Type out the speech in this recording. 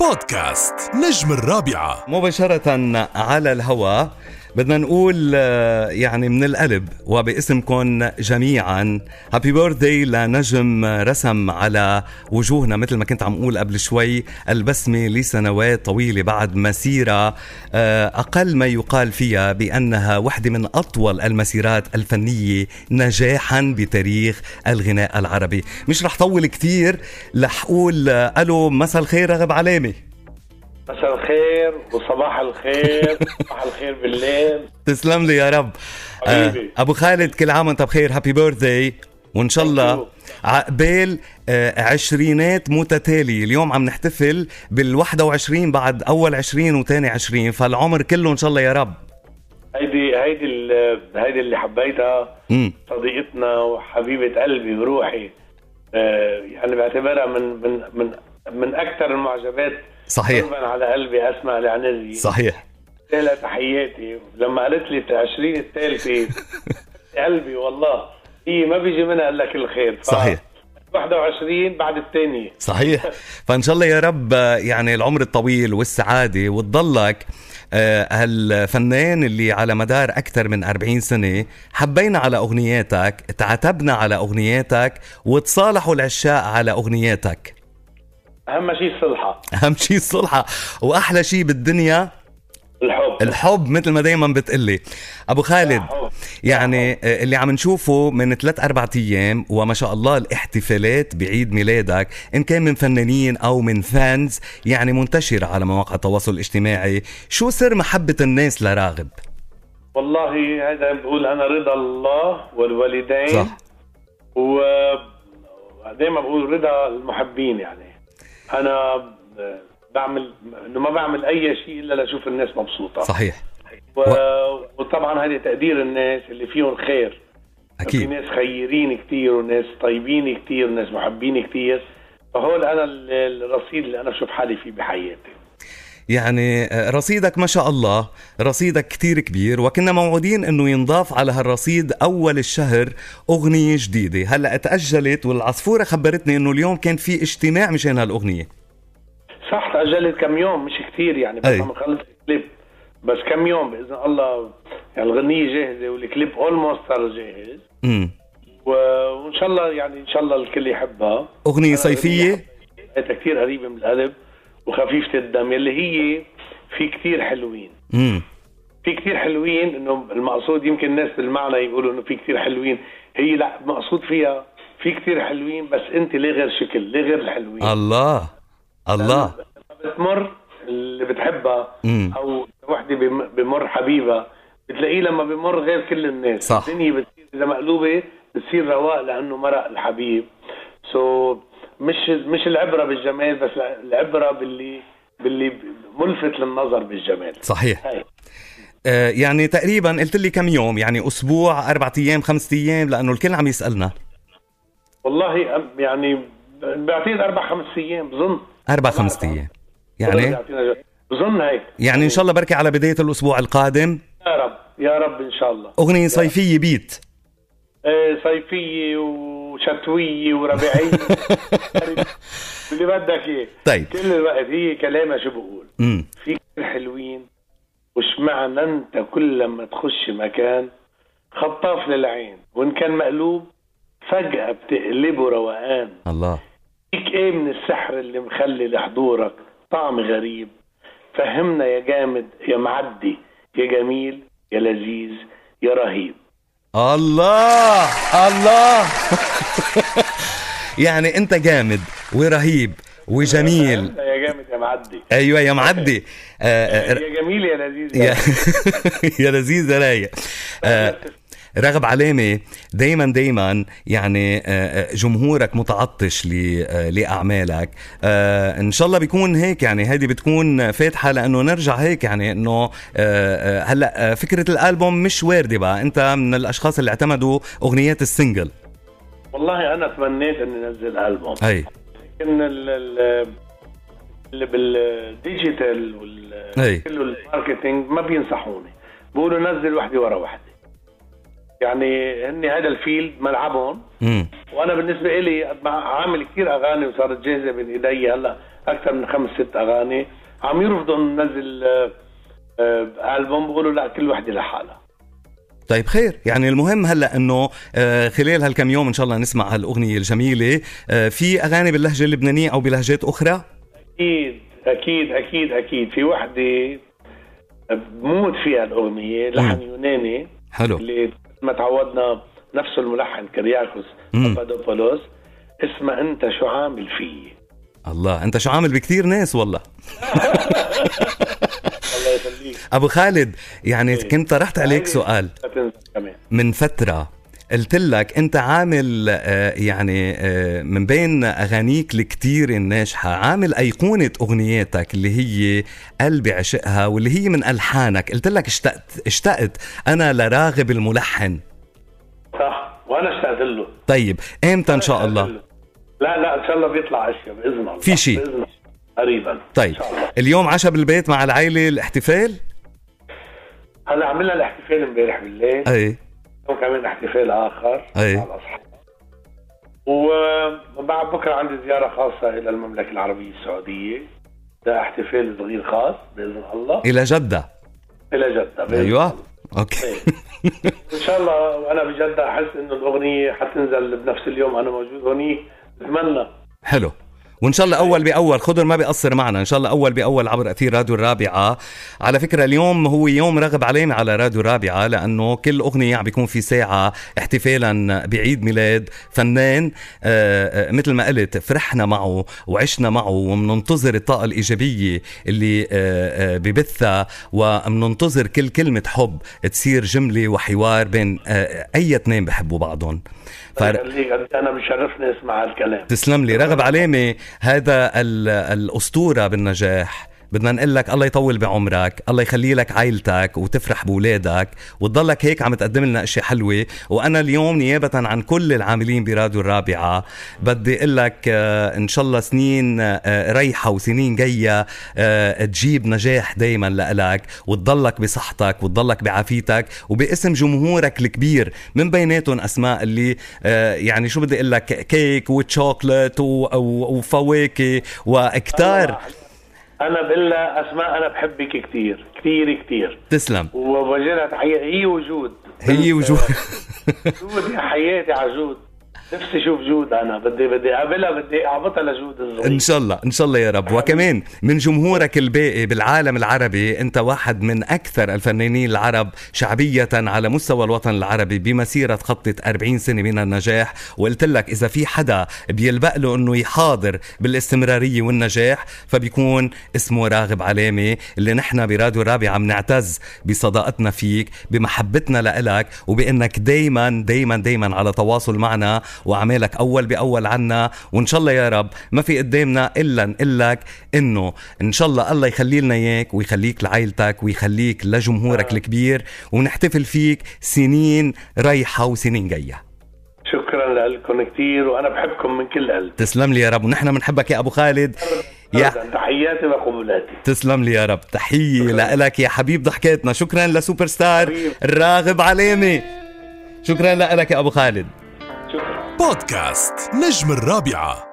بودكاست نجم الرابعة. مباشرة على الهواء بدنا نقول آه، يعني من القلب وباسمكم جميعا هابي بيرثدي لنجم رسم على وجوهنا. مثل ما كنت عم أقول قبل شوي البسمة لسنوات طويلة بعد مسيرة آه، أقل ما يقال فيها بأنها واحدة من أطول المسيرات الفنية نجاحا بتاريخ الغناء العربي. مش رح طول كثير رح أقول آه، ألو مساء الخير رغب علامة. مساء الخير وصباح الخير صباح الخير بالليل. تسلم لي يا رب. حبيبي. آه، أبو خالد كل عام وأنت بخير. هابي بيرثداي وإن شاء الله عقبال آه، عشرينات متتالية اليوم عم نحتفل بال21 بعد أول 20 وثاني 20 فالعمر كله إن شاء الله يا رب. هيدي هيدي هيدي اللي حبيتها امم صديقتنا وحبيبة قلبي وروحي. آه، يعني بعتبرها من من من من أكثر المعجبات صحيح. على قلبي اسماء العنزي صحيح. لها تحياتي. لما قالت لي 20 الثالثه قلبي والله. هي ما بيجي منها إلا كل خير. ف- صحيح. 21 بعد الثانية صحيح. فإن شاء الله يا رب يعني العمر الطويل والسعادة وتضلك. آه، هالفنان اللي على مدار أكثر من 40 سنة حبينا على أغنياتك تعتبنا على أغنياتك وتصالحوا العشاق على أغنياتك. أهم شيء الصلحة. أهم شيء الصلحة. وأحلى شيء بالدنيا الحب. الحب مثل ما دايما بتقلي. أبو خالد. يعني اللي عم نشوفه من ثلاث أربع أيام وما شاء الله الاحتفالات بعيد ميلادك إن كان من فنانين أو من فانز يعني منتشرة على مواقع التواصل الاجتماعي. شو سر محبة الناس لراغب؟ والله هذا بقول أنا رضا الله والوالدين. صح. و دايما بقول رضا المحبين يعني. أنا بعمل إنه ما بعمل أي شيء إلا لأشوف الناس مبسوطة. صحيح. و... وطبعا هذه تقدير الناس اللي فيهم خير. في أكيد ناس خيرين كتير وناس طيبين كتير وناس محبين كتير. فهول أنا ال- الرصيد اللي أنا بشوف حالي فيه بحياتي. يعني آه، رصيدك ما شاء الله رصيدك كتير كبير وكنا موعودين إنه ينضاف على هالرصيد أول الشهر أغنية جديدة. هلأ تأجلت والعصفورة خبرتني إنه اليوم كان في اجتماع مشان هالأغنية. صح تأجلت كم يوم مش كتير يعني بس. عم نخلص الكليب. بس كم يوم بإذن الله يعني الغنية جاهزة والكليب اولموست صار جاهز. امم وإن شاء الله يعني إن شاء الله الكل يحبها. أغنية صيفية؟ لقيتها كثير قريبة من القلب وخفيفة الدم يلي هي في كثير حلوين. امم في كثير حلوين إنه المقصود يمكن الناس بالمعنى يقولوا إنه في كثير حلوين. هي لا مقصود فيها في كثير حلوين بس أنت ليه غير شكل؟ ليه غير الحلوين؟ الله الله. بتمر اللي بتحبها مم. أو وحدة بم- بمر حبيبها بتلاقيه لما بمر غير كل الناس. صح. الدنيا بتصير إذا مقلوبة بتصير رواق لأنه مرق الحبيب. سو so, مش مش العبرة بالجمال بس العبرة باللي باللي ملفت للنظر بالجمال. صحيح. هاي. آه يعني تقريبا قلت لي كم يوم يعني أسبوع أربع أيام خمسة أيام لأنه الكل عم يسألنا. والله يعني بعتقد أربع خمس أيام بظن. أربع خمسة أيام. يعني؟ بظن هيك يعني إن شاء الله بركي على بداية الأسبوع القادم. يا رب يا رب إن شاء الله. أغنية صيفية بيت. إيه، صيفية وشتوية وربيعية. اللي بدك إياه. طيب. كل الوقت هي كلامها شو بقول. في كثير حلوين وش معنى أنت كل لما تخش مكان خطاف للعين وإن كان مقلوب فجأة بتقلبه روقان. الله. فيك إيه من السحر اللي مخلي لحضورك طعم غريب؟ فهمنا يا جامد يا معدي يا جميل يا لذيذ يا رهيب. الله! الله! يعني انت جامد ورهيب وجميل. يا جامد يا معدي. أيوه يا معدي. آه، يا جميل يا لذيذ. يا يا لذيذ يا رايق. آه، رغب علامة دايما دايما يعني آه، آه، جمهورك متعطش آه، لأعمالك. آه، إن شاء الله بيكون هيك يعني. هذه بتكون فاتحة لأنه نرجع هيك يعني آه، هلأ فكرة الألبوم مش واردة بقى. أنت من الأشخاص اللي اعتمدوا أغنيات ال single. والله أنا تمنيت إني أنزل ألبوم. أي. لكن ال- ال- اللي بال digital وال. كله ال marketing ما بينصحوني. بيقولوا نزل وحدة ورا وحدة. يعني هني هذا الفيلد ملعبهم. مم. وأنا بالنسبة لي عامل كثير أغاني وصارت جاهزة بين ايدي هلأ أكثر من خمس ست أغاني. عم يرفضوا ننزل آه، آه، ألبوم بقولوا لا كل وحدة لحالها. طيب خير. يعني المهم هلأ إنه آه، خلال هالكم يوم إن شاء الله نسمع هالأغنية الجميلة. في أغاني باللهجة اللبنانية أو بلهجات أخرى؟ أكيد أكيد أكيد أكيد. في وحدة بموت فيها الأغنية لحن يوناني. حلو. اللي ما تعودنا نفس الملحن كرياكوس. بابادوبولوس اسمها أنت شو عامل فيي الله أنت شو عامل بكثير ناس والله. الله يخليك. أبو خالد يعني إيه. كنت طرحت عليك سؤال. تنسى كمان. من فترة قلت لك انت عامل آه، يعني آه، من بين أغانيك الكتير الناجحة عامل أيقونة أغنياتك اللي هي قلبي عشقها واللي هي من ألحانك. قلت لك اشتقت اشتقت أنا لراغب الملحن. صح وأنا اشتقت له طيب إمتى إن شاء الله؟ لا لا إن شاء الله بيطلع اشياء بإذن الله. في شيء. الله. قريبا. طيب اليوم عشاء بالبيت مع العائله الاحتفال؟ هلا عملنا الاحتفال امبارح بالليل. اي اليوم كمان احتفال آخر أي. مع الأصحاب. وبعد بكرة عندي زيارة خاصة إلى المملكة العربية السعودية. ده احتفال صغير خاص بإذن الله. إلى جدة. إلى جدة بإذن أيوه. الله. okay. إن شاء الله وأنا بجدة أحس إنه الأغنية حتنزل بنفس اليوم أنا موجود هونيك بتمنى. حلو. وإن شاء الله أول بأول خضر ما بيقصر معنا إن شاء الله أول بأول عبر أثير راديو الرابعة. على فكرة اليوم هو يوم راغب علامة على راديو الرابعة لأنه كل أغنية عم بيكون في ساعة احتفالا بعيد ميلاد فنان آه، آه، مثل ما قلت فرحنا معه وعشنا معه ومننتظر الطاقة الإيجابية اللي آه، آه، ببثها ومننتظر كل كلمة حب تصير جملة وحوار بين آه، أي اثنين بحبوا بعضهم. يخليك قد أنا بشرفني أسمع هالكلام. تسلم لي رغب علامة هذا ال- الأسطورة بالنجاح. بدنا نقول لك الله يطول بعمرك الله يخلي لك عائلتك وتفرح بولادك وتضلك هيك عم تقدم لنا أشياء حلوة. وأنا اليوم نيابه عن كل العاملين براديو الرابعة بدي أقول لك آه، إن شاء الله سنين آه، رايحة وسنين جاية آه، تجيب نجاح دائما لك وتضلك بصحتك وتضلك بعافيتك وباسم جمهورك الكبير من بيناتهم أسماء اللي آه، يعني شو بدي أقول لك كيك وتشوكلت وفواكه وإكتار. أنا بقول لها أسماء أنا بحبك كثير كثير كثير تسلم. وبوجه لها تحيه هي وجود. هي وجوه جود يا حياتي على جود نفسي أشوف جود أنا بدي بدي اقابلها بدي أعبطها لجود إن الصغير شاء الله إن شاء الله يا رب. وكمان من جمهورك الباقي بالعالم العربي أنت واحد من أكثر الفنانين العرب شعبية على مستوى الوطن العربي بمسيرة خطت 40 سنة من النجاح. وقلت لك إذا في حدا بيلبق له إنه يحاضر بالاستمرارية والنجاح فبيكون اسمه راغب علامة اللي نحن براديو الرابعة بنعتز بصداقتنا فيك بمحبتنا لإلك وبإنك دايما دايما دايما على تواصل معنا واعمالك أول بأول عنا وإن شاء الله يا رب ما في قدامنا إلا نقول لك إنه إن شاء الله الله يخلي لنا إياك ويخليك لعائلتك ويخليك لجمهورك الكبير ونحتفل فيك سنين رايحة وسنين جاية. شكرا لكم كثير وأنا بحبكم من كل قلب تسلم لي يا رب ونحن بنحبك يا أبو خالد. يا تحياتي وقبولاتي تسلم لي يا رب تحية لك يا حبيب ضحكاتنا. شكرا لسوبر ستار حبيب. الراغب علامة شكرا لك يا أبو خالد. بودكاست نجم الرابعة.